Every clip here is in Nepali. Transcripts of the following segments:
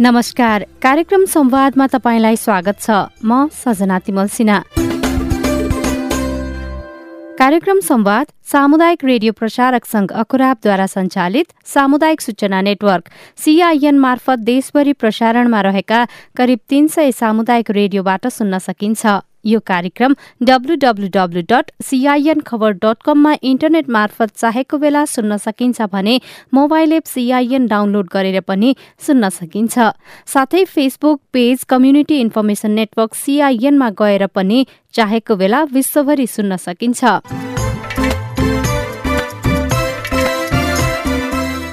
नमस्कार। कार्यक्रम संवादमा तपाईँलाई स्वागत छ। म सजना तिमल सिन्हा। कार्यक्रम संवाद सामुदायिक रेडियो प्रसारक संघ अकुराबद्वारा सञ्चालित सामुदायिक सूचना नेटवर्क सीआईएन मार्फत देशभरि प्रसारणमा रहेका करिब तीन सय सामुदायिक रेडियोबाट सुन्न सकिन्छ। यो कार्यक्रम W W W dot CIN खबर डट कममा इन्टरनेट मार्फत चाहेको बेला सुन्न सकिन्छ भने मोबाइल एप सीआईएन डाउनलोड गरेर पनि सुन्न सकिन्छ। साथै Facebook page community information network सीआईएनमा गएर पनि चाहेको बेला विश्वभरि सुन्न सकिन्छ।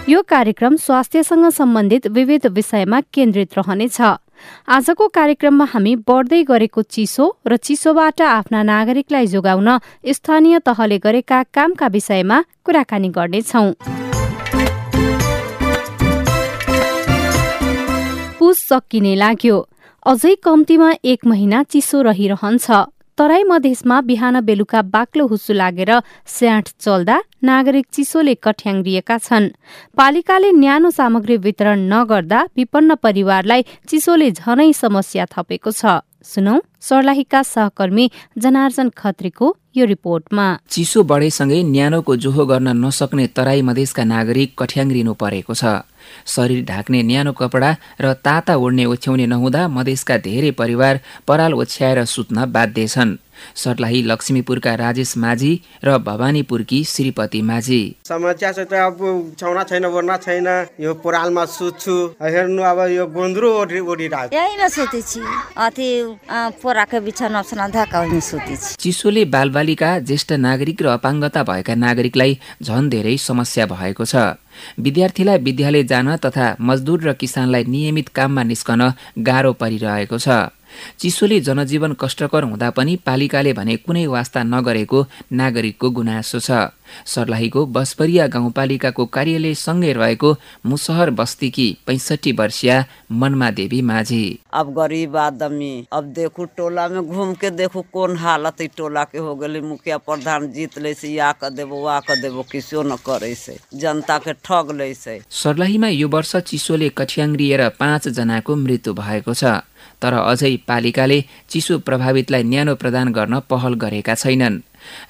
यो कार्यक्रम स्वास्थ्यसँग सम्बन्धित विविध विषयमा केन्द्रित रहनेछ। आजको कार्यक्रममा हामी बढ्दै गरेको चिसो र चिसोबाट आफ्ना नागरिकलाई जोगाउन स्थानीय तहले गरेका कामका विषयमा कुराकानी गर्नेछौ। पुस सकिने लाग्यो। अझै कम्तीमा एक महिना चिसो रहिरहन्छ। तराई मधेसमा बिहान बेलुका बाक्लो हुस्सु लागेर स्याठ चल्दा नागरिक चिसोले कठ्याङ्ग्रिएका छन्। पालिकाले न्यानो सामग्री वितरण नगर्दा विपन्न परिवारलाई चिसोले झनै समस्या थपेको छ। सुनौ सर्लाहीका सहकर्मी जनार्जन खत्रीको यो रिपोर्टमा। चिसो बढेसँगै न्यानोको जोहो गर्न नसक्ने तराई मधेसका नागरिक कठ्याङ्ग्रिनु परेको छ। शरीर ढाक्ने न्यानो कपडा र ताता ओढ्ने ओछ्याउने नहुँदा मधेसका धेरै परिवार पराल ओछ्याएर सुत्न बाध्य छन्। सर्लाही लक्ष्मीपुरका राजेश माझी र भवानीपुरकी श्रीपति माझी। समस्या चाहिँ त अब छाउना छैन ओर्ना छैन। यो पुरालमा सुत्छु। हेर्नु अब यो गोन्द्रो ओढी ओढिरहेको यही न सुतेछि। अथि पोराको बिछन अप्सना धाका सुतेछि। चिसोले बालबालिका ज्येष्ठ नागरिक र अपाङ्गता भएका नागरिकलाई झन धेरै समस्या भएको छ। विद्यार्थीलाई विद्यालय जान तथा मजदुर र किसानलाई नियमित काममा निस्कन गाह्रो परिरहेको छ। चिसोले जनजीवन कष्टकर हुँदा पनि पालिकाले भने कुनै वास्ता नगरेको नागरिकको गुनासो छ। सर्लाहीको बसपरिया गाउँपालिकाको कार्यालय सँगै रहेको मुसहर बस्तीकी पैँसठी वर्षीय मनमा देवी माझी। अब गरीब आदमी अब देखू टोला में घूम के देखू कौन हालत टोला के हो गई मुखिया प्रधान जीत ले से या कर देबो वा कर देबो किसो न करे से जनता के ठग ले से सर्लाहीमा यो वर्ष चिसोले कठ्याङ्ग्रिएर पाँच जनाको मृत्यु भएको छ। तर अझै पालिकाले चिसो प्रभावितलाई न्यानो प्रदान गर्न पहल गरेका छैनन्।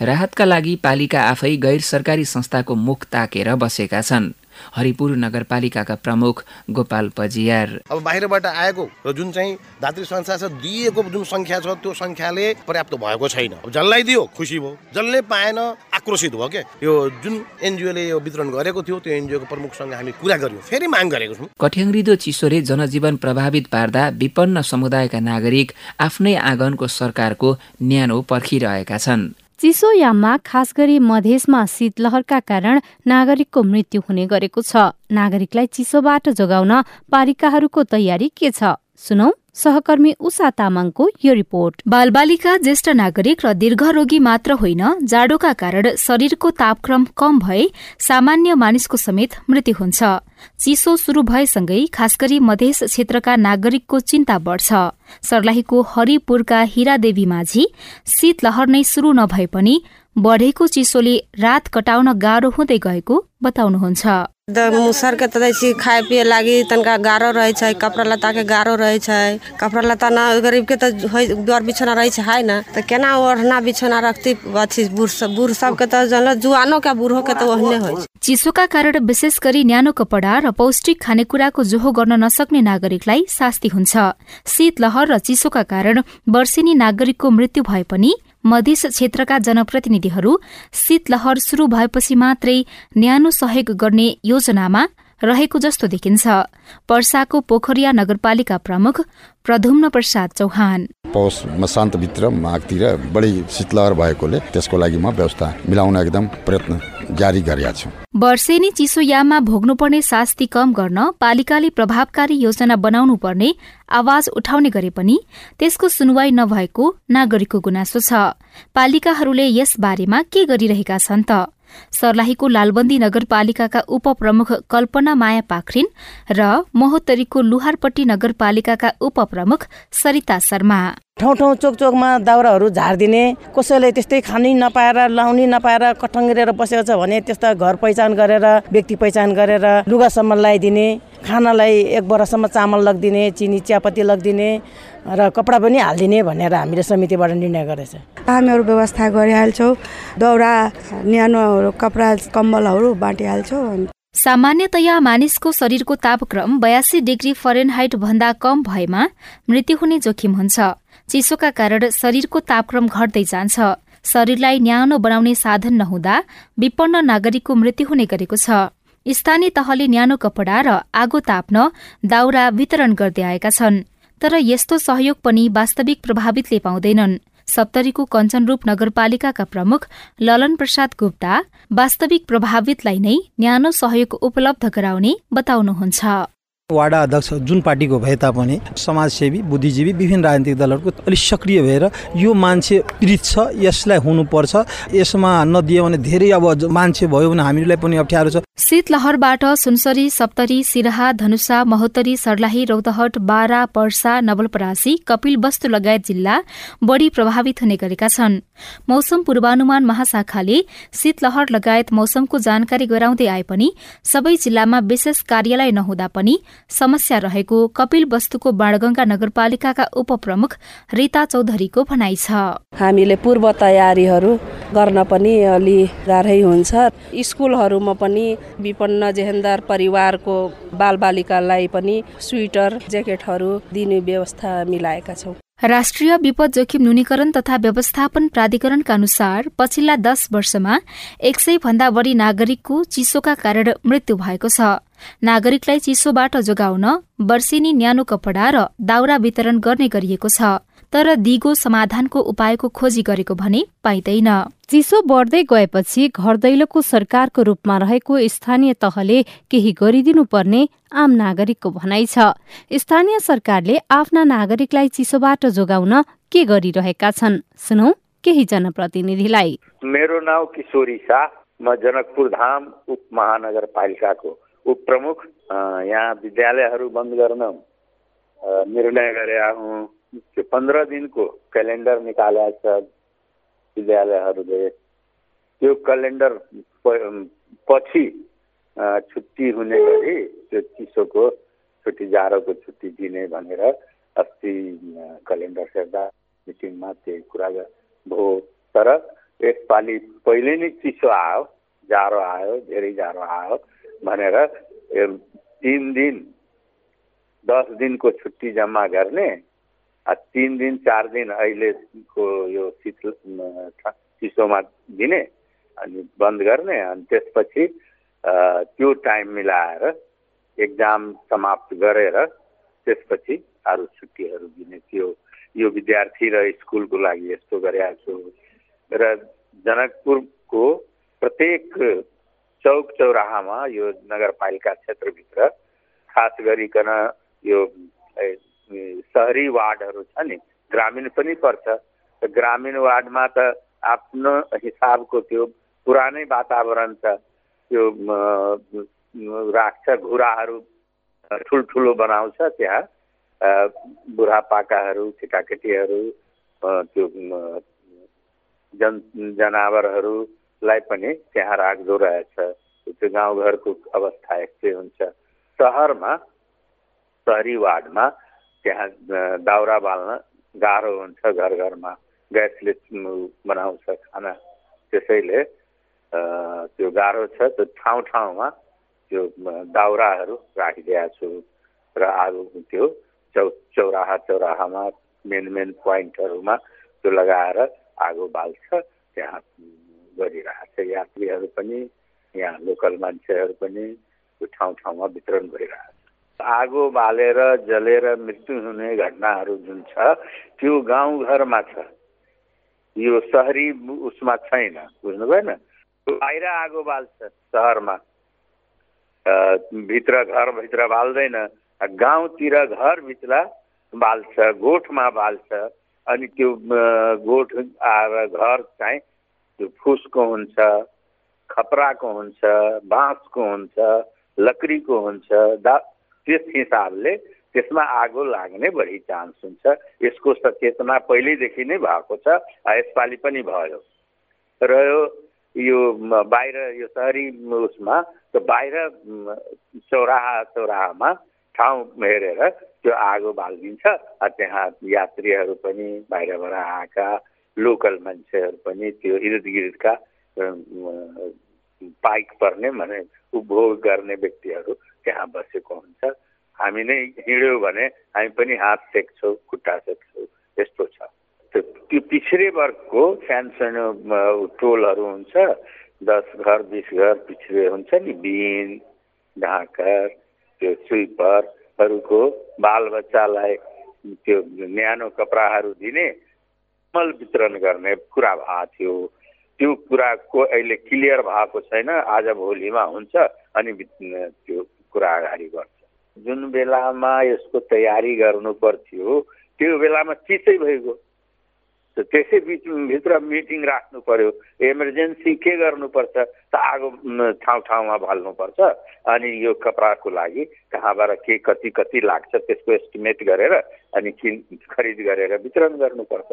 राहतका लागि पालिका आफै गैर सरकारी संस्थाको मुख ताकेर बसेका छन्। हरिपुर नगरपालिकाका प्रमुख गोपाल पजियार। अब बाहिरबाट आएको र जुन चाहिँ धात्री संस्था दिएको जुन सङ्ख्या छ त्यो सङ्ख्याले पर्याप्त भएको छैन। जसलाई दियो खुसी भयो। जसले पाएन आक्रोशित भयो क्या यो जुन एनजिओले यो वितरण गरेको थियो त्यो एनजिओको प्रमुखसँग हामी कुरा गर्यौँ। फेरि माग गरेको छौँ। कठ्याङ्ग्रिदो चिसोले जनजीवन प्रभावित पार्दा विपन्न समुदायका नागरिक आफ्नै आँगनको सरकारको न्यानो पर्खिरहेका छन्। चिसोयाममा खास गरी मधेसमा शीतलहरका कारण नागरिकको मृत्यु हुने गरेको छ। नागरिकलाई चिसोबाट जोगाउन पालिकाहरूको तयारी के छ? सुनौ सहकर्मी उषा तामाङको यो रिपोर्ट। बालबालिका ज्येष्ठ नागरिक र दीर्घरोगी मात्र होइन जाडोका कारण शरीरको तापक्रम कम भए सामान्य मानिसको समेत मृत्यु हुन्छ। चिसो शुरू भएसँगै खास गरी मधेस क्षेत्रका नागरिकको चिन्ता बढ्छ। सर्लाहीको हरिपुरका हिरादेवी माझी शीतलहर नै शुरू नभए पनि बढेको चिसोले रात कटाउन गाह्रो हुँदै गएको बताउनुहुन्छ। मुसर के तऽ छी खाए पिए लागि तनका गाह्रो रहै छै कपड़ा लत्ता के गाह्रो रहै छै कपड़ा लत्ता ना गरीब के तऽ डर बिछौना रहै छै है ना। तऽ केना ओढ़ना बिछौना रखती अथी बूढ़ सब बूढ़ सब के तऽ जनल जुआनो के बूढ़ो के तऽ ओहने होइ छै। चिसोका कारण विशेष गरी न्यानो कपडा र पौष्टिक खानेकुराको जोहो गर्न नसक्ने नागरिकलाई शास्ति हुन्छ। शीतलहर र चिसोका कारण वर्षेनी नागरिकको मृत्यु भए पनि मधेस क्षेत्रका जनप्रतिनिधिहरू शीतलहर शुरू भएपछि मात्रै न्यानो सहयोग गर्ने योजनामा रहेको जस्तो देखिन्छ। पर्साको पोखरिया नगरपालिका प्रमुख प्रधुम्न प्रसाद चौहान। पौष मसान्तभित्र माघतिर बढी शीतलहर भएकोले त्यसको लागि म व्यवस्था मिलाउन एकदम प्रयत्न जारी गरेका छु। वर्षेनी चिसोयाममा भोग्नुपर्ने शास्ति कम गर्न पालिकाले प्रभावकारी योजना बनाउनु पर्ने आवाज उठाउने गरे पनि त्यसको सुनवाई नभएको नागरिकको गुनासो छ। पालिकाहरूले यस बारेमा के गरिरहेका छन् त? सर्लाहीको लालबन्दी नगरपालिकाका उपप्रमुख कल्पना माया पाखरिन र महोत्तरीको लुहारपट्टी नगरपालिकाका उपप्रमुख सरिता शर्मा। ठाउँ ठाउँ चोक चोकमा दाउराहरू झारिदिने कसैले त्यस्तै खानै नपाएर लाउनै नपाएर कठङ्ग्रेर बसेको छ भने त्यस्ता घर पहिचान गरेर व्यक्ति पहिचान गरेर लुगासम्म लगाइदिने खानालाई एक वर्षसम्म चामल लगिदिने चिनी चियापत्ती लगिदिने र कपडा पनि हालिदिने भनेर हामीले समितिबाट निर्णय गरेछ। हामीहरू व्यवस्था गरिहाल्छौँ। दौरा न्यानोहरू कपडा कम्बलहरू बाँटिहाल्छौँ। सामान्यतया मानिसको शरीरको तापक्रम बयासी डिग्री फरेनहाइट भन्दा कम भएमा मृत्यु हुने जोखिम हुन्छ। चिसोका कारण शरीरको तापक्रम घट्दै जान्छ। शरीरलाई न्यानो बनाउने साधन नहुँदा विपन्न नागरिकको मृत्यु हुने गरेको छ। स्थानीय तहले न्यानो कपडा र आगो ताप्न दाउरा वितरण गर्दै आएका छन्। तर यस्तो सहयोग पनि वास्तविक प्रभावितले पाउँदैनन्। सप्तरीको कञ्चनरूप नगरपालिकाका प्रमुख ललन प्रसाद गुप्ता वास्तविक प्रभावितलाई नै न्यानो सहयोग उपलब्ध गराउने बताउनुहुन्छ। वाडा अध्यक्ष जुन पार्टीको भए तापनि समाजसेवी बुद्धिजीवी विभिन्न राजनीतिक दलहरूको अलिक सक्रिय भएर यो मान्छे पीडित छ यसलाई हुनुपर्छ। यसमा नदियो भने धेरै अब मान्छे भयो भने हामीलाई पनि अप्ठ्यारो छ। शीतलहरबाट सुनसरी सप्तरी सिराहा धनुषा महोत्तरी सर्लाही रौतहट बारा पर्सा नवलपरासी कपिल वस्तु लगायत जिल्ला बढ़ी प्रभावित हुने गरेका छन्। मौसम पूर्वानुमान महाशाखाले शीतलहर लगायत मौसमको जानकारी गराउँदै आए पनि सबै जिल्लामा विशेष कार्यालय नहुँदा पनि समस्या रहेको कपिल वस्तुको बाणगंगा नगरपालिकाका उपप्रमुख रीता चौधरीको भनाइ छ। हामीले पूर्व तयारीहरू गर्न पनि अलि गाह्रै हुन्छ। स्कुलहरूमा पनि विपन्न जेहेन्दर परिवारको बालबालिकालाई पनि स्वेटर ज्याकेटहरू दिने व्यवस्था मिलाएका छौँ। राष्ट्रिय विपद जोखिम न्यूनीकरण तथा व्यवस्थापन प्राधिकरणका अनुसार पछिल्ला दश वर्षमा एक सय भन्दा बढ़ी नागरिकको चिसोका कारण मृत्यु भएको छ। नागरिकलाई चिसोबाट जोगाउन वर्षेनी न्यानो कपडा र दाउरा वितरण गर्ने गरिएको छ। तर दिगो समाधानको उपायको खोजी गरेको भने पाइँदैन। चिसो बढ्दै गएपछि घर दैलोको सरकारको रूपमा रहेको स्थानीय तहले केही गरिदिनु पर्ने आम नागरिकको भनाइ छ। स्थानीय सरकारले आफ्ना नागरिकलाई चिसोबाट जोगाउन के गरिरहेका छन्? सुनौ केही जनप्रतिनिधिलाई। मेरो नाउँ किशोरी शाह म जनकपुर धाम उप महानगरपालिकाको उप प्रमुख। यहाँ विद्यालयहरू बन्द गर्न निर्णय गरे हुँ। त्यो पन्ध्र दिनको क्यालेन्डर निकालेको छ विद्यालयहरूले त्यो क्यालेन्डर पछि छुट्टी हुने गरी त्यो चिसोको छुट्टी जाडोको छुट्टी दिने भनेर अस्ति क्यालेन्डर हेर्दा मिटिङमा त्यही कुरा भयो। तर यसपालि पहिले नै चिसो आयो जाडो आयो धेरै जाडो आयो भनेर तिन दिन दस दिनको छुट्टी जम्मा गर्ने तिन दिन चार दिन अहिलेको यो चिसोमा दिने अनि बन्द गर्ने अनि त्यसपछि त्यो टाइम मिलाएर एक्जाम समाप्त गरेर त्यसपछि अरू छुट्टीहरू दिने त्यो यो विद्यार्थी र स्कुलको लागि यस्तो गरेको छु। र जनकपुरको प्रत्येक चौक चौराहामा यो नगरपालिका क्षेत्रभित्र खास गरिकन यो सहरी वार्डहरू छ नि ग्रामीण पनि पर्छ ग्रामीण वार्डमा त आफ्नो हिसाबको त्यो पुरानै वातावरण छ त्यो राख्छ घुराहरू ठुल्ठुलो बनाउँछ त्यहाँ बुढापाकाहरू केटाकेटीहरू त्यो जन जनावरहरूलाई पनि त्यहाँ राख्दो रहेछ त्यो गाउँघरको अवस्था यस्तै हुन्छ सहरमा सहरी वार्डमा त्यहाँ दाउरा बाल्न गाह्रो हुन्छ घर घरमा। ग्यासले बनाउँछ खाना। त्यसैले त्यो गाह्रो छ। त्यो ठाउँ ठाउँमा त्यो दाउराहरू राखिदिएको छु। र आगो त्यो चौ चौराहा चौराहामा मेन मेन पोइन्टहरूमा त्यो लगाएर आगो बाल्छ। त्यहाँ गरिरहेको छ यात्रीहरू पनि यहाँ लोकल मान्छेहरू पनि त्यो ठाउँ ठाउँमा वितरण गरिरहेको छ आगो बालेर जलेर मृत्यु हुने घटनाहरू जुन छ त्यो गाउँघरमा छ। यो सहरी उसमा छैन बुझ्नु भएन? बाहिर आगो बाल्छ सहरमा। भित्र घरभित्र बाल्दैन। गाउँतिर घरभित्र बाल्छ गोठमा बाल्छ। अनि त्यो गोठ आएर घर चाहिँ त्यो फुसको हुन्छ खपराको हुन्छ बाँसको हुन्छ लकडीको हुन्छ दा त्यस हिसाबले त्यसमा आगो लाग्ने बढी चान्स हुन्छ। यसको सचेतना पहिल्यैदेखि नै भएको छ यसपालि पनि भयो। र यो बाहिर यो सहरी उसमा त्यो बाहिर चौराहा चौराहामा ठाउँ हेरेर त्यो आगो बालिदिन्छ त्यहाँ यात्रीहरू पनि बाहिरबाट आएका लोकल मान्छेहरू पनि त्यो इर्द गिर्दका पाइक पर्ने भने उपभोग गर्ने व्यक्तिहरू त्यहाँ बसेको हुन्छ। हामी नै हिँड्यौँ भने हामी पनि हात सेक्छौँ खुट्टा सेक्छौँ यस्तो छ। त्यो पिछडे वर्गको सानो सानो टोलहरू हुन्छ। दस घर बिस घर पिछडे हुन्छ नि बिन ढाकर त्यो स्विपरहरूको बालबच्चालाई त्यो न्यानो कपडाहरू दिने मल वितरण गर्ने कुरा भएको थियो। त्यो कुराको अहिले क्लियर भएको छैन। आज भोलिमा हुन्छ अनि त्यो कुरा अगाडि बढ्छ जुन बेलामा यसको तयारी गर्नु पर्थ्यो त्यो बेलामा चिसै भइगयो। त्यसै बिच भित्र मिटिङ राख्नु पर्यो। इमर्जेन्सी के गर्नुपर्छ? त आगो ठाउँ ठाउँमा भल्नुपर्छ अनि यो कपडाको लागि कहाँबाट के कति कति लाग्छ त्यसको एस्टिमेट गरेर अनि किन खरिद गरेर वितरण गर्नुपर्छ।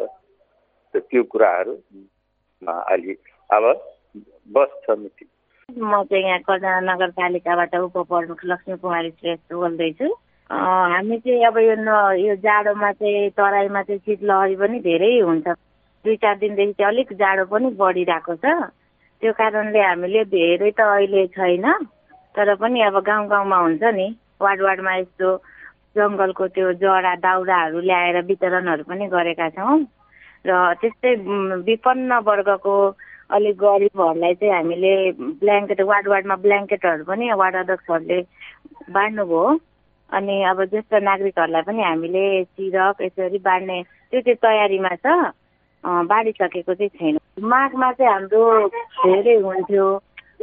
त त्यो कुराहरू अलि अब बस्छ मिटिङ। म चाहिँ यहाँ कजना नगरपालिकाबाट उपप्रमुख लक्ष्मी कुमारी श्रेष्ठ बोल्दैछु। हामी चाहिँ अब यो न यो जाडोमा चाहिँ तराईमा चाहिँ शीतलहरी पनि धेरै हुन्छ। दुई चार दिनदेखि चाहिँ अलिक जाडो पनि बढिरहेको छ। त्यो कारणले हामीले धेरै त अहिले छैन। तर पनि अब गाउँ गाउँमा हुन्छ नि वार्ड वार्डमा यस्तो जङ्गलको त्यो जरा दाउराहरू ल्याएर वितरणहरू पनि गरेका छौँ। र त्यस्तै विपन्न वर्गको अलिक गरिबहरूलाई चाहिँ हामीले ब्ल्याङ्केट वार्ड वार्डमा ब्ल्याङ्केटहरू पनि वार्ड अध्यक्षहरूले बाँड्नुभयो। अनि अब ज्येष्ठ नागरिकहरूलाई पनि हामीले सिरक यसरी बाँड्ने त्यो चाहिँ तयारीमा छ बाँडिसकेको चाहिँ छैन। माघमा चाहिँ हाम्रो धेरै हुन्थ्यो।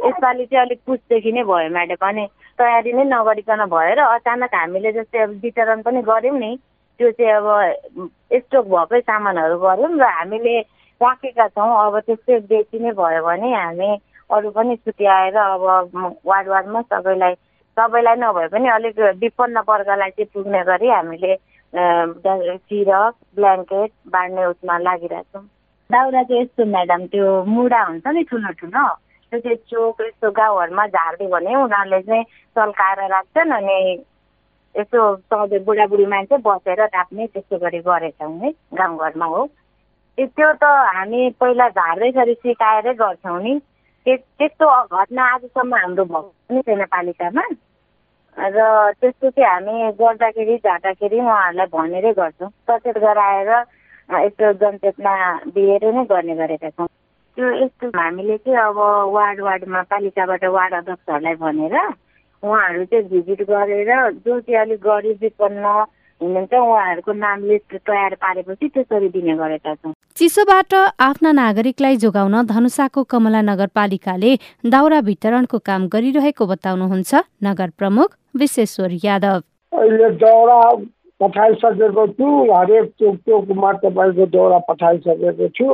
यसपालि चाहिँ अलिक पुसदेखि नै भयो म्याडम। अनि तयारी नै नगरिकन भएर अचानक हामीले जस्तै अब वितरण पनि गऱ्यौँ नि। त्यो चाहिँ अब स्टक भएकै सामानहरू गऱ्यौँ र हामीले राखेका छौँ अब त्यस्तै बेची नै भयो भने हामी अरू पनि छुट्याएर अब वार्ड वार्डमा सबैलाई सबैलाई नभए पनि अलिक विपन्न वर्गलाई चाहिँ पुग्ने गरी हामीले सिरक ब्ल्याङ्केट बाँड्ने उसमा लागिरहेछौँ दाउरा चाहिँ यस्तो म्याडम त्यो मुढा हुन्छ नि ठुलो ठुलो त्यो चाहिँ चोक यस्तो गाउँहरूमा झारिदियो भने उनीहरूले चाहिँ चल्काएर राख्छन् अनि यसो सधैँ बुढाबुढी मान्छे बसेर राख्ने त्यस्तो गरी गरेछौँ है गाउँघरमा हो। त्यो त हामी पहिला झार्दैखेरि सिकाएरै गर्छौँ नि। त्यस्तो घटना आजसम्म हाम्रो भएको पनि छैन पालिकामा। र त्यस्तो चाहिँ हामी गर्दाखेरि झाँदाखेरि उहाँहरूलाई भनेरै गर्छौँ। सचेत गराएर यस्तो जनचेतना दिएर नै गर्ने गरेका छौँ। त्यो यस्तो हामीले चाहिँ अब वार्ड वार्डमा पालिकाबाट वार्ड अध्यक्षहरूलाई भनेर उहाँहरू चाहिँ भिजिट गरेर जो चाहिँ अलिक गरिब हुनुहुन्छ उहाँहरूको नाम लिस्ट तयार पारेपछि त्यसरी दिने गरेका छौँ। चिसोबाट आफ्ना नागरिकलाई जोगाउन धनुषाको कमला नगरपालिकाले दाउरा वितरणको काम गरिरहेको बताउनुहुन्छ नगर प्रमुख विश्वेश्वर यादव। अहिले दाउरा पठाइसकेको छु हरेक चोक चोकमा तपाईँको दाउरा पठाइसकेको छु।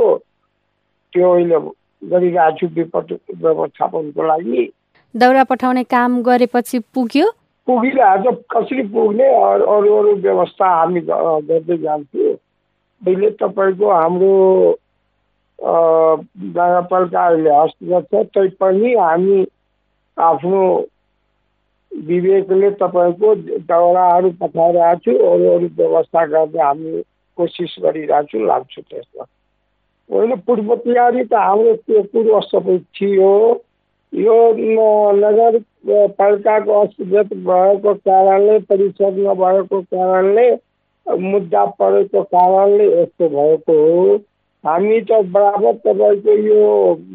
त्यो अहिले गरिरहेको छु विपद व्यवस्थापनको लागि। दाउरा पठाउने काम गरेपछि पुग्यो। पुगिरहेको कसरी पुग्ने अरू अरू व्यवस्था हामी गर्दै जान्छु अहिले तपाईँको हाम्रो नगरपालिका अहिले हस्तगत छ तैपनि हामी आफ्नो विवेकले तपाईँको दाउराहरू पठाइरहेको छु अरू अरू व्यवस्था गर्ने हामी कोसिस गरिरहेको छु लाग्छु त्यसमा। होइन पूर्व तयारी त हाम्रो त्यो पूर्व सबै थियो। यो नगरपालिकाको अस्तित्व भएको कारणले परिषद नभएको कारणले मुद्दा परेको कारणले यस्तो भएको हो। हामी त बराबर तपाईँको यो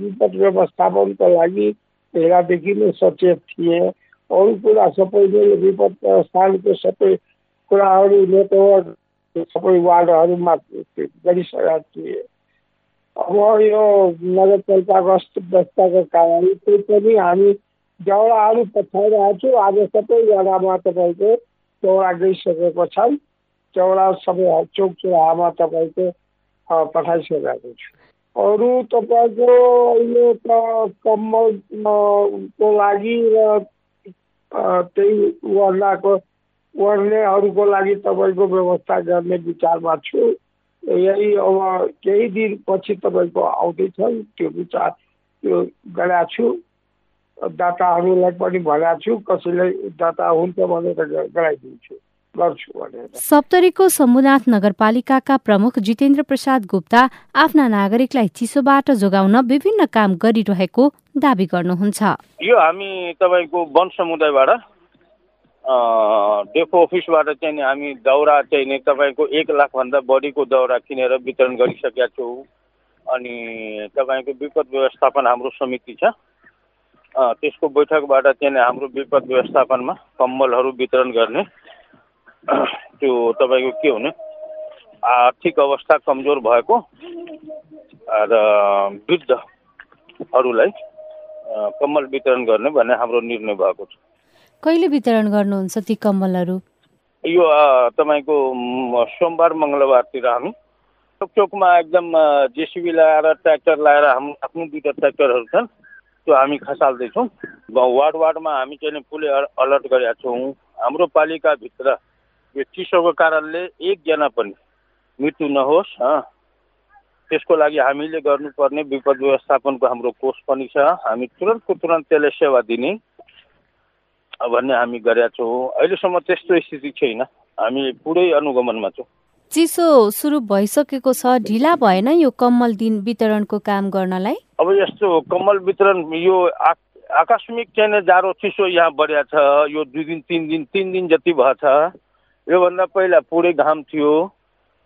विपद व्यवस्थापनको लागि पहिलादेखि नै सचेत थिए। अरू कुरा सबैले विपद व्यवस्थापनको सबै कुराहरू नेटवर्क सबै वार्डहरूमा गरिसकेका थिए। अब यो नगरपालिकाको अस्तव्यस्तको कारणले त्यही पनि हामी जौडाहरू पठाइरहेको छु। आज सबै जग्गामा तपाईँको चौडा गइसकेको छन्। चौडा सबै चोक चौराहामा तपाईँको पठाइसकेको छु। अरू तपाईँको अहिले त कम्मलको लागि र त्यही वर्णाको वर्नेहरूको लागि तपाईँको व्यवस्था गर्ने विचारमा छु। यही अब केही दिनपछि तपाईँको आउँदैछ। त्यो विचार त्यो गरेको छु। दाताहरूलाई पनि भनेको छु कसैले दाता हुन्छ भनेर गराइदिन्छु। गर्छु भनेर। सप्तरीको शम्भुनाथ नगरपालिकाका प्रमुख जितेन्द्र प्रसाद गुप्ता आफ्ना नागरिकलाई चिसोबाट जोगाउन विभिन्न काम गरिरहेको दावी गर्नुहुन्छ। यो हामी तपाईँको वन समुदायबाट डेफो अफिसबाट चाहिँ नि हामी दाउरा चाहिँ नि तपाईँको एक लाखभन्दा बढीको दाउरा किनेर वितरण गरिसकेका छौँ। अनि तपाईँको विपद व्यवस्थापन हाम्रो समिति छ। त्यसको बैठकबाट चाहिँ हाम्रो विपद व्यवस्थापनमा कम्बलहरू वितरण गर्ने। त्यो तपाईँको के हुने? आर्थिक अवस्था कमजोर भएको र वृद्धहरूलाई कम्बल वितरण गर्ने भन्ने हाम्रो निर्णय भएको छ। कहिले वितरण गर्नुहुन्छ ती कम्बलहरू? यो तपाईँको सोमबार मङ्गलबारतिर हामी चोक चोकमा एकदम जेसिबी लगाएर ट्र्याक्टर लगाएर हाम्रो आफ्नो दुईवटा ट्र्याक्टरहरू छन् त्यो हामी खसाल्दैछौँ। वार्ड वार्डमा हामी चाहिँ पुरै अलर्ट गरेका छौँ। हाम्रो पालिकाभित्र यो चिसोको कारणले एकजना पनि मृत्यु नहोस् त्यसको लागि हामीले गर्नुपर्ने विपद व्यवस्थापनको हाम्रो कोष पनि छ। हामी तुरन्तको तुरन्त त्यसले सेवा दिने भन्ने हामी गरेका छौँ। अहिलेसम्म त्यस्तो स्थिति छैन। हामी पुरै अनुगमनमा छौँ। चिसो सुरु भइसकेको छ। ढिला भएन यो कम्मल दिन वितरणको काम गर्नलाई? अब यस्तो कम्मल वितरण यो आकस्मिक चाहिँ जाडो चिसो यहाँ बढिया छ। यो दुई दिन तिन दिन तिन दिन जति भएछ योभन्दा पहिला पुरै घाम थियो।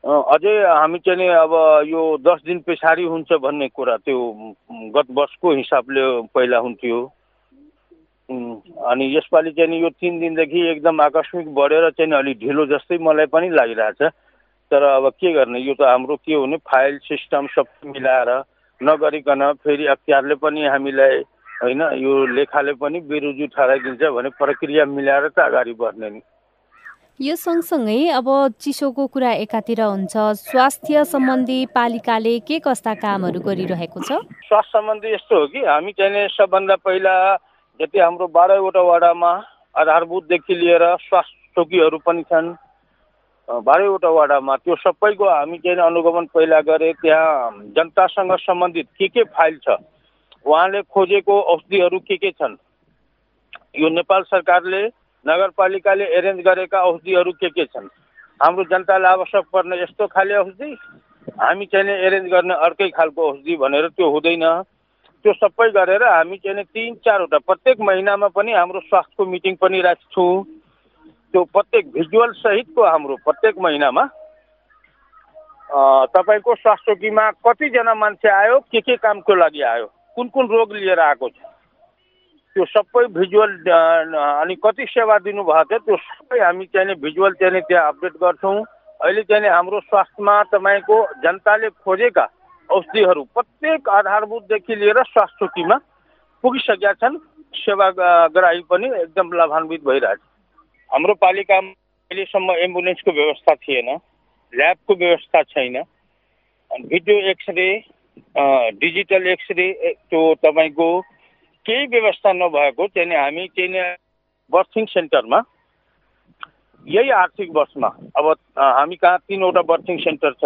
अझै हामी चाहिँ अब यो दस दिन पछाडि हुन्छ भन्ने कुरा त्यो गत वर्षको हिसाबले पहिला हुन्थ्यो। अनि यसपालि चाहिँ यो तिन दिनदेखि एकदम आकस्मिक बढेर चाहिँ अलिक ढिलो जस्तै मलाई पनि लागिरहेछ। तर अब के गर्ने यो त हाम्रो के हुने फाइल सिस्टम सब मिलाएर नगरिकन फेरि अख्तियारले पनि हामीलाई होइन यो लेखाले पनि बेरुजु ठहराइदिन्छ भने प्रक्रिया मिलाएर त अगाडि बढ्ने नि। यो सँगसँगै अब चिसोको कुरा एकातिर हुन्छ। स्वास्थ्य सम्बन्धी पालिकाले के कस्ता कामहरू गरिरहेको छ? स्वास्थ्य सम्बन्धी यस्तो हो कि हामी चाहिँ सबभन्दा पहिला जति हाम्रो बाह्रवटा वडामा आधारभूतदेखि लिएर स्वास्थ्य चौकीहरू पनि छन् बाह्रैवटा वडामा त्यो सबैको हामी चाहिँ अनुगमन पहिला गरे त्यहाँ जनतासँग सम्बन्धित के के फाइल छ उहाँले खोजेको औषधिहरू के के छन्? यो नेपाल सरकारले नगरपालिकाले एरेन्ज गरेका औषधिहरू के के छन्? हाम्रो जनतालाई आवश्यक पर्ने यस्तो खाले औषधि? हामी चाहिँ एरेन्ज गर्ने अर्कै खालको औषधि भनेर त्यो हुँदैन। त्यो सबै गरेर हामी चाहिँ तिन चारवटा प्रत्येक महिनामा पनि हाम्रो स्वास्थ्यको मिटिङ पनि राख्छौँ। त्यो प्रत्येक भिजुअल सहितको हाम्रो प्रत्येक महिनामा। तपाईँको स्वास्थ्य बिमा कतिजना मान्छे आयो के के कामको लागि आयो कुन कुन रोग लिएर आएको छ? त्यो सबै भिजुअल अनि कति सेवा दिनुभएको थियो त्यो सबै हामी चाहिँ भिजुअल चाहिँ त्यहाँ अपडेट गर्छौँ। अहिले चाहिँ हाम्रो स्वास्थ्यमा तपाईँको जनताले खोजेका औषधिहरू प्रत्येक आधारभूतदेखि लिएर स्वास्थ्य चौकीमा पुगिसकेका छन्। सेवा ग्राही पनि एकदम लाभान्वित भइरहेछ। हाम्रो पालिकामा अहिलेसम्म एम्बुलेन्सको व्यवस्था थिएन ल्याबको व्यवस्था छैन। भिडियो एक्सरे डिजिटल एक्सरे त्यो तपाईँको केही व्यवस्था नभएको चाहिँ हामी चाहिँ बर्थिङ सेन्टरमा यही आर्थिक वर्षमा अब हामी कहाँ तिनवटा बर्थिङ सेन्टर छ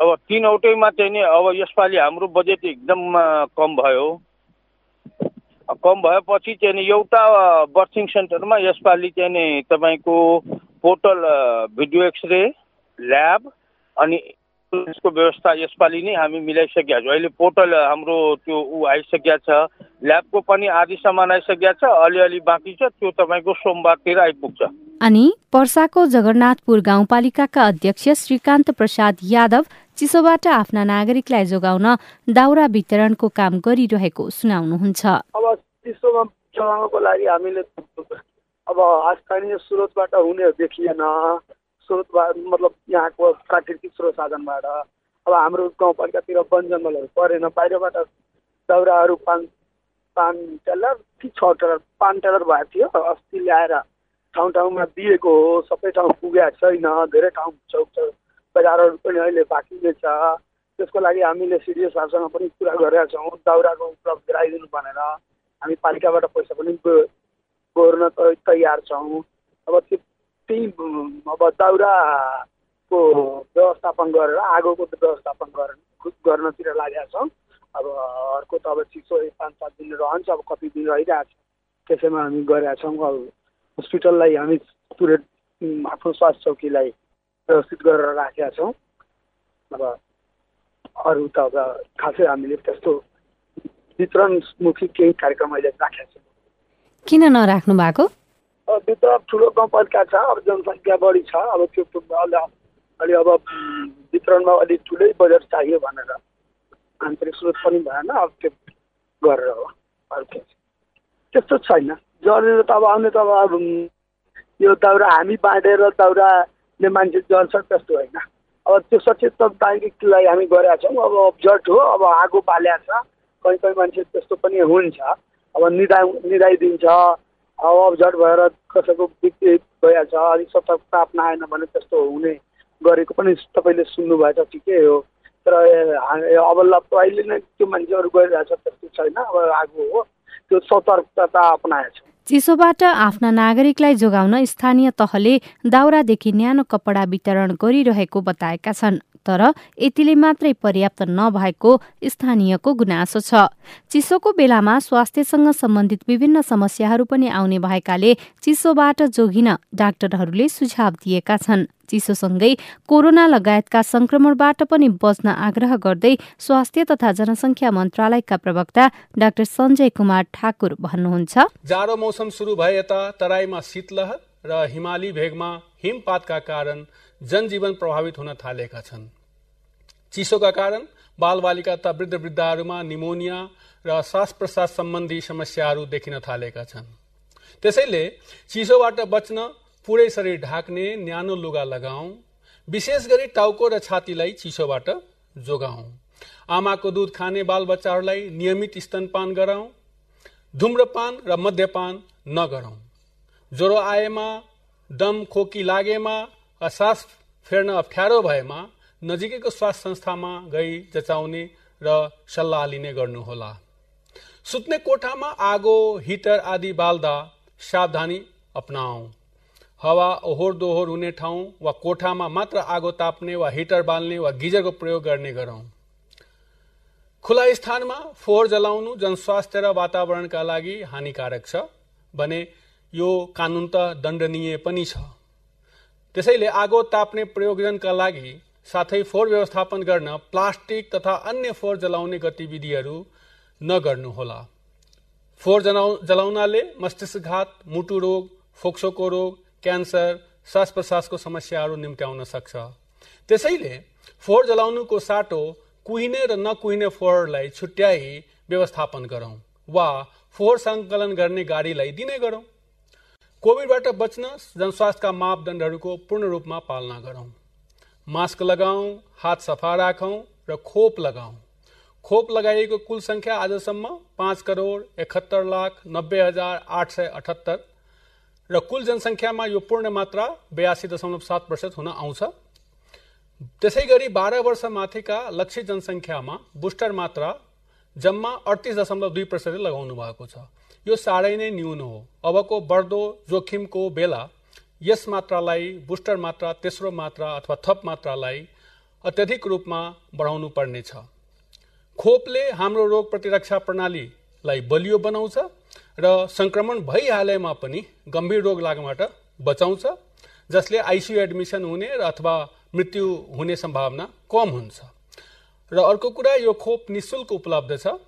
अब तिनवटैमा चाहिँ नि अब यसपालि हाम्रो बजेट एकदम कम भयो। कम भएपछि चाहिँ नि एउटा बर्थिङ सेन्टरमा यसपालि चाहिँ नि तपाईँको पोर्टल भिडियो एक्सरे ल्याब अनि यसको व्यवस्था यसपालि नै हामी मिलाइसकेका छौँ। अहिले पोर्टल हाम्रो त्यो ऊ आइसकेका छ। ल्याबको पनि आदि सामान आइसकेका छ। अलिअलि बाँकी छ। त्यो तपाईँको सोमबारतिर आइपुग्छ। अनि पर्साको जगन्नाथपुर गाउँपालिकाका अध्यक्ष श्रीकान्त प्रसाद यादव चिसोबाट आफ्ना नागरिकलाई जोगाउन दाउरा वितरणको काम गरिरहेको सुनाउनुहुन्छ। अब चिसोमा चलाउनको लागि हामीले अब स्थानीय स्रोतबाट हुने देखिएन। स्रोतबाट मतलब यहाँको प्राकृतिक स्रोत साधनबाट। अब हाम्रो गाउँपालिकातिर वन जङ्गलहरू परेन। बाहिरबाट दाउराहरू पाँच पाँच टेलर कि छ टेलर? पाँच टेलर भएको थियो। अस्ति ल्याएर ठाउँ ठाउँमा दिएको हो। सबै ठाउँ पुगेको छैन। धेरै ठाउँ चौक बजारहरू पनि अहिले बाँकी नै छ। त्यसको लागि हामीले सिडिओ साहबसँग पनि कुरा गरेका छौँ। दाउराको उपलब्ध गराइदिनु भनेर हामी पालिकाबाट पैसा पनि गोर्न तयार छौँ। अब त्यो त्यही अब दाउराको व्यवस्थापन गरेर आगोको व्यवस्थापन गरेर गर्नतिर लागेका छौँ। अब अर्को त अब चिसो पाँच सात दिन रहन्छ अब कति दिन रहिरहेको छ त्यसैमा हामी गरेका छौँ। अब हस्पिटललाई हामी पुरै आफ्नो स्वास्थ्य चौकीलाई व्यवस्थित गरेर राखेका छौँ। अब अरू त अब खासै हामीले त्यस्तो वितरणमुखी केही कार्यक्रम अहिले राखेका छौँ। किन नराख्नु भएको? भित्र ठुलो गाउँपालिका छ अब जनसङ्ख्या बढी छ अब त्यो अलि अब वितरणमा अलिक ठुलै बजेट चाहियो भनेर आन्तरिक स्रोत पनि भएन अब त्यो गरेर हो अरू के त्यस्तो छैन। जरेर त अब आउने त अब यो दाउरा हामी बाँडेर दाउराले मान्छे जल्छ त्यस्तो होइन। अब त्यो सचेत नागरिकलाई हामी गरेका छौँ। अब अब्जर्भ हो अब आगो बाल्या छ कहीँ कहीँ मान्छे त्यस्तो पनि हुन्छ। अब निदा निदाइदिन्छ अब अब्जर्भ भएर कसैको बिक्री भइहाल्छ अलिक सतर्कता अप्नाएन भने त्यस्तो हुने गरेको पनि तपाईँले सुन्नुभएछ ठिकै हो। तर अब ल अहिले नै त्यो मान्छेहरू गरिरहेछ त्यस्तो छैन। अब आगो हो। त्यो सतर्कता अप्नाएछ। चिसोबाट आफ्ना नागरिकलाई जोगाउन स्थानीय तहले दाउरादेखि न्यानो कपडा वितरण गरिरहेको बताएका छन्। तर यतिले मात्रै पर्याप्त नभएको स्थानीयको गुनासो छ। चिसोको बेलामा स्वास्थ्यसँग सम्बन्धित विभिन्न समस्याहरू पनि आउने भएकाले चिसोबाट जोगिन डाक्टरहरूले सुझाव दिएका छन्। चिसोसँगै कोरोना लगायतका संक्रमणबाट पनि बच्न आग्रह गर्दै स्वास्थ्य तथा जनसंख्या मन्त्रालयका प्रवक्ता डाक्टर सञ्जय कुमार ठाकुर भन्नुहुन्छ। जाडो मौसम शुरू भए यता तराईमा शीतलहर र हिमाली भेगमा हिमपातका कारण जनजीवन प्रभावित हुन थालेका छन्। चिसोका कारण बालबालिका तथा वृद्ध वृद्धहरूमा निमोनिया र श्वास प्रश्वास सम्बन्धी समस्याहरू देखिन थालेका छन्। त्यसैले चिसोबाट बच्न पुरै शरीर ढाक्ने न्यानो लुगा लगाऊ विशेष गरी टाउको र छातीलाई चिसोबाट जोगाऊ आमाको दुध खाने बालबच्चाहरूलाई नियमित स्तनपान गराउँ धुम्रपान र मद्यपान नगरौँ ज्वरो आएमा दम खोकी लागेमा सास फेर्न अप्ठ्यारो भएमा नजिकैको स्वास्थ्य संस्थामा गई जचाउने र सल्लाह लिने गर्नुहोला। सुत्ने कोठामा आगो हिटर आदि बाल्दा सावधानी अपनाऊ। हावा ओहोर दोहोर हुने ठाउँ वा कोठामा मात्र आगो ताप्ने वा हिटर बाल्ने वा गिजरको प्रयोग गर्ने गरौँ। खुला स्थानमा फोहोर जलाउनु जनस्वास्थ्य र वातावरणका लागि हानिकारक छ भने यो कानुन त दण्डनीय पनि छ। त्यसैले आगो ताप्ने प्रयोजनका लागि साथै फोहोर व्यवस्थापन गर्न प्लास्टिक तथा अन्य फोहोर जलाउने गतिविधिहरू नगर्नुहोला। फोहोर जलाउ जलाउनाले मस्तिष्कघात मुटु रोग फोक्सोको रोग क्यान्सर श्वास प्रश्वासको समस्याहरू निम्त्याउन सक्छ। त्यसैले फोहोर जलाउनुको साटो कुहिने र नकुहिने फोहोरलाई छुट्याई व्यवस्थापन गरौँ वा फोहोर सङ्कलन गर्ने गाडीलाई दिने गरौँ। कोभिडबाट बच्न जनस्वास्थ्यका मापदण्डहरूको पूर्ण रूपमा पालना गरौँ। मास्क लगाऊ हात सफ़ा राखौँ र खोप लगाऊ। खोप लगाइएको कुल संख्या आजसम्म पाँच करोड एकहत्तर लाख नब्बे हज़ार आठ सय अठहत्तर, र कुल जनसङ्ख्यामा यो पूर्ण मात्रा बयासी दशमलव सात प्रतिशत हुन आउँछ। त्यसै गरी बाह्र वर्ष माथिका लक्षित जनसङ्ख्यामा बुस्टर मात्रा जम्मा अडतिस दशमलव दुई प्रतिशतले लगाउनु भएको छ। यो साह्रै नै न्यून हो। अबको बढ्दो जोखिमको बेला यस मात्रालाई बुस्टर मात्रा तेस्रो मात्रा अथवा थप मात्रालाई अत्यधिक रूपमा बढाउनु पर्नेछ। खोपले हाम्रो रोग प्रतिरक्षा प्रणालीलाई बलियो बनाउँछ र संक्रमण भइहालेमा पनि गम्भीर रोग लाग्नबाट बचाउँछ जसले आइसियु एडमिसन हुने र अथवा मृत्यु हुने सम्भावना कम हुन्छ। र अर्को कुरा यो खोप निशुल्क उपलब्ध छ।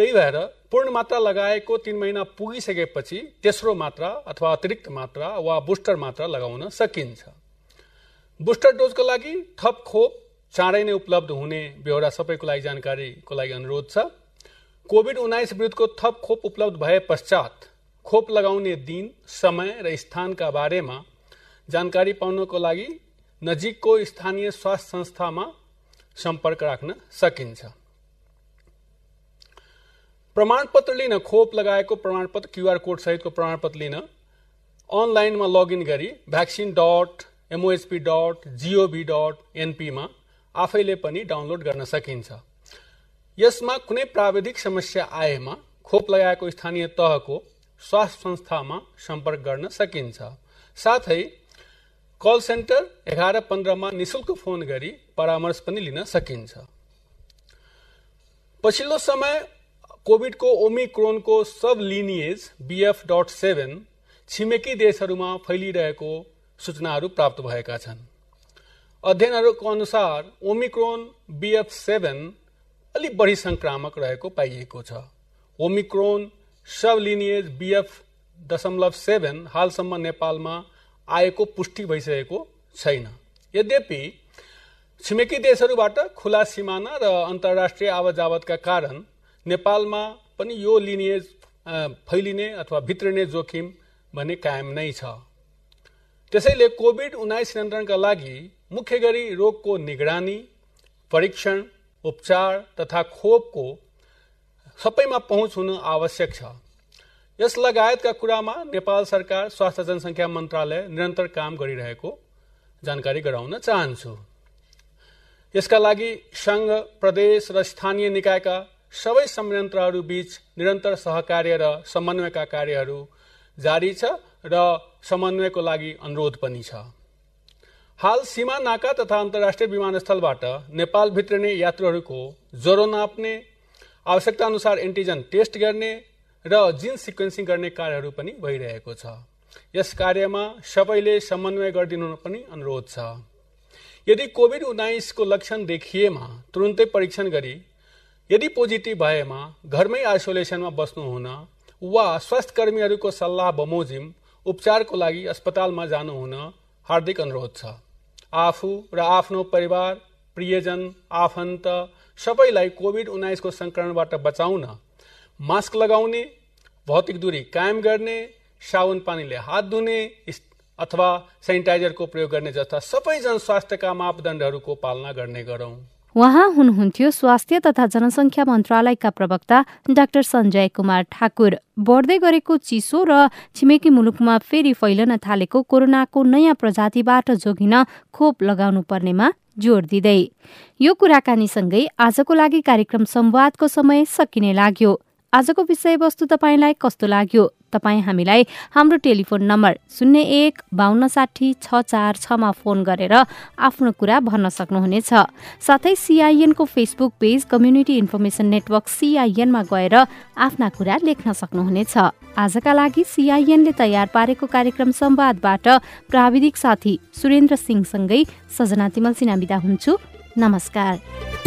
त्यही भएर पूर्ण मात्रा लगाएको तिन महिना पुगिसकेपछि तेस्रो मात्रा अथवा अतिरिक्त मात्रा वा बुस्टर मात्रा लगाउन सकिन्छ। बुस्टर डोजको लागि थप खोप चाँडै नै उपलब्ध हुने बेहोरा सबैको लागि जानकारीको लागि अनुरोध छ। कोभिड उन्नाइस विरुद्धको थप खोप उपलब्ध भए पश्चात खोप लगाउने दिन समय र स्थानका बारेमा जानकारी पाउनको लागि नजिकको स्थानीय स्वास्थ्य संस्थामा सम्पर्क राख्न सकिन्छ। प्रमाणपत्र लिन खोप लगाएको प्रमाणपत्र क्युआर कोड सहितको प्रमाणपत्र लिन अनलाइनमा लगइन गरी vaccine dot MOHP dot GOV dot एनपीमा आफैले पनि डाउनलोड गर्न सकिन्छ। यसमा कुनै प्राविधिक समस्या आएमा खोप लगाएको स्थानीय तहको स्वास्थ्य संस्थामा सम्पर्क गर्न सकिन्छ। साथै कल सेन्टर एघार पन्ध्रमा निशुल्क फ़ोन गरी परामर्श पनि लिन सकिन्छ। पछिल्लो समय कोभिडको ओमिक्रोनको sub lineage BF dot seven छिमेकी देशहरूमा फैलिरहेको सूचनाहरू प्राप्त भएका छन्। अध्ययनहरूको अनुसार ओमिक्रोन बिएफ सेभेन अलिक बढी संक्रामक रहेको पाइएको छ। ओमिक्रोन सब लिनिएज बिएफ दशमलव सेभेन हालसम्म नेपालमा आएको पुष्टि भइसकेको छैन। यद्यपि छिमेकी देशहरूबाट खुला सिमाना र अन्तर्राष्ट्रिय आवत कारण नेपालमा पनि यो लिनिएज फैलिने अथवा भित्रिने जोखिम भने कायम नै छ। त्यसैले कोभिड उन्नाइस नियन्त्रणका लागि मुख्य गरी रोगको निगरानी, परीक्षण, उपचार तथा खोपको सबैमा पहुँच हुनु आवश्यक छ। यस लगायतका कुरामा नेपाल सरकार, स्वास्थ्य जनसङ्ख्या मन्त्रालय निरन्तर काम गरिरहेको जानकारी गराउन चाहन्छु। यसका लागि सङ्घ, प्रदेश र स्थानीय निकायका सबै संयन्त्रहरू बीच निरन्तर सहकार्य र समन्वयका कार्यहरू जारी छ र समन्वयको लागि अनुरोध पनि छ। हाल सीमा नाका तथा अन्तर्राष्ट्रिय विमानस्थलबाट नेपाल भित्रिने यात्रुहरूको ज्वरो नाप्ने आवश्यकता अनुसार एन्टिजन टेस्ट गर्ने र जिन सिक्वेन्सिङ गर्ने कार्यहरू पनि भइरहेको छ। यस कार्यमा सबैले समन्वय गरिदिनु पनि अनुरोध छ। यदि कोभिड उन्नाइसको लक्षण देखिएमा तुरुन्तै परीक्षण गरी यदि पोजिटिभ भएमा घरमै आइसोलेसनमा बस्नुहुन वा स्वास्थ्य कर्मीहरूको सल्लाह बमोजिम उपचारको लागि अस्पतालमा जानुहुन हार्दिक अनुरोध छ। आफू र आफ्नो परिवार, प्रियजन, आफन्त सबैलाई कोभिड उन्नाइसको संक्रमणबाट बचाउन, मास्क लगाउने, भौतिक दूरी कायम गर्ने, साबुन पानीले हात धुने अथवा सेनिटाइजरको प्रयोग गर्ने जस्ता सबै जनस्वास्थ्यका मापदण्डहरूको पालना गर्ने गरौँ। उहाँ हुनुहुन्थ्यो स्वास्थ्य तथा जनसङ्ख्या मन्त्रालयका प्रवक्ता डाक्टर सञ्जय कुमार ठाकुर। बढ्दै गरेको चिसो र छिमेकी मुलुकमा फेरि फैलन थालेको कोरोनाको नयाँ प्रजातिबाट जोगिन खोप लगाउनु पर्नेमा जोड दिँदै। यो कुराकानीसँगै आजको लागि कार्यक्रम संवादको समय सकिने लाग्यो। आजको विषयवस्तु तपाईँलाई कस्तो लाग्यो? तपाईँ हामीलाई हाम्रो टेलिफोन नम्बर शून्य एक बाहन्न साठी छ चार छमा फोन गरेर आफ्नो कुरा भन्न सक्नुहुनेछ। साथै सिआइएनको Facebook page community information network सिआइएनमा गएर आफ्ना कुरा लेख्न सक्नुहुनेछ। आजका लागि सिआइएनले तयार पारेको कार्यक्रम संवादबाट प्राविधिक साथी सुरेन्द्र सिंहसँगै सजना तिमल सिना बिदा हुन्छु। नमस्कार।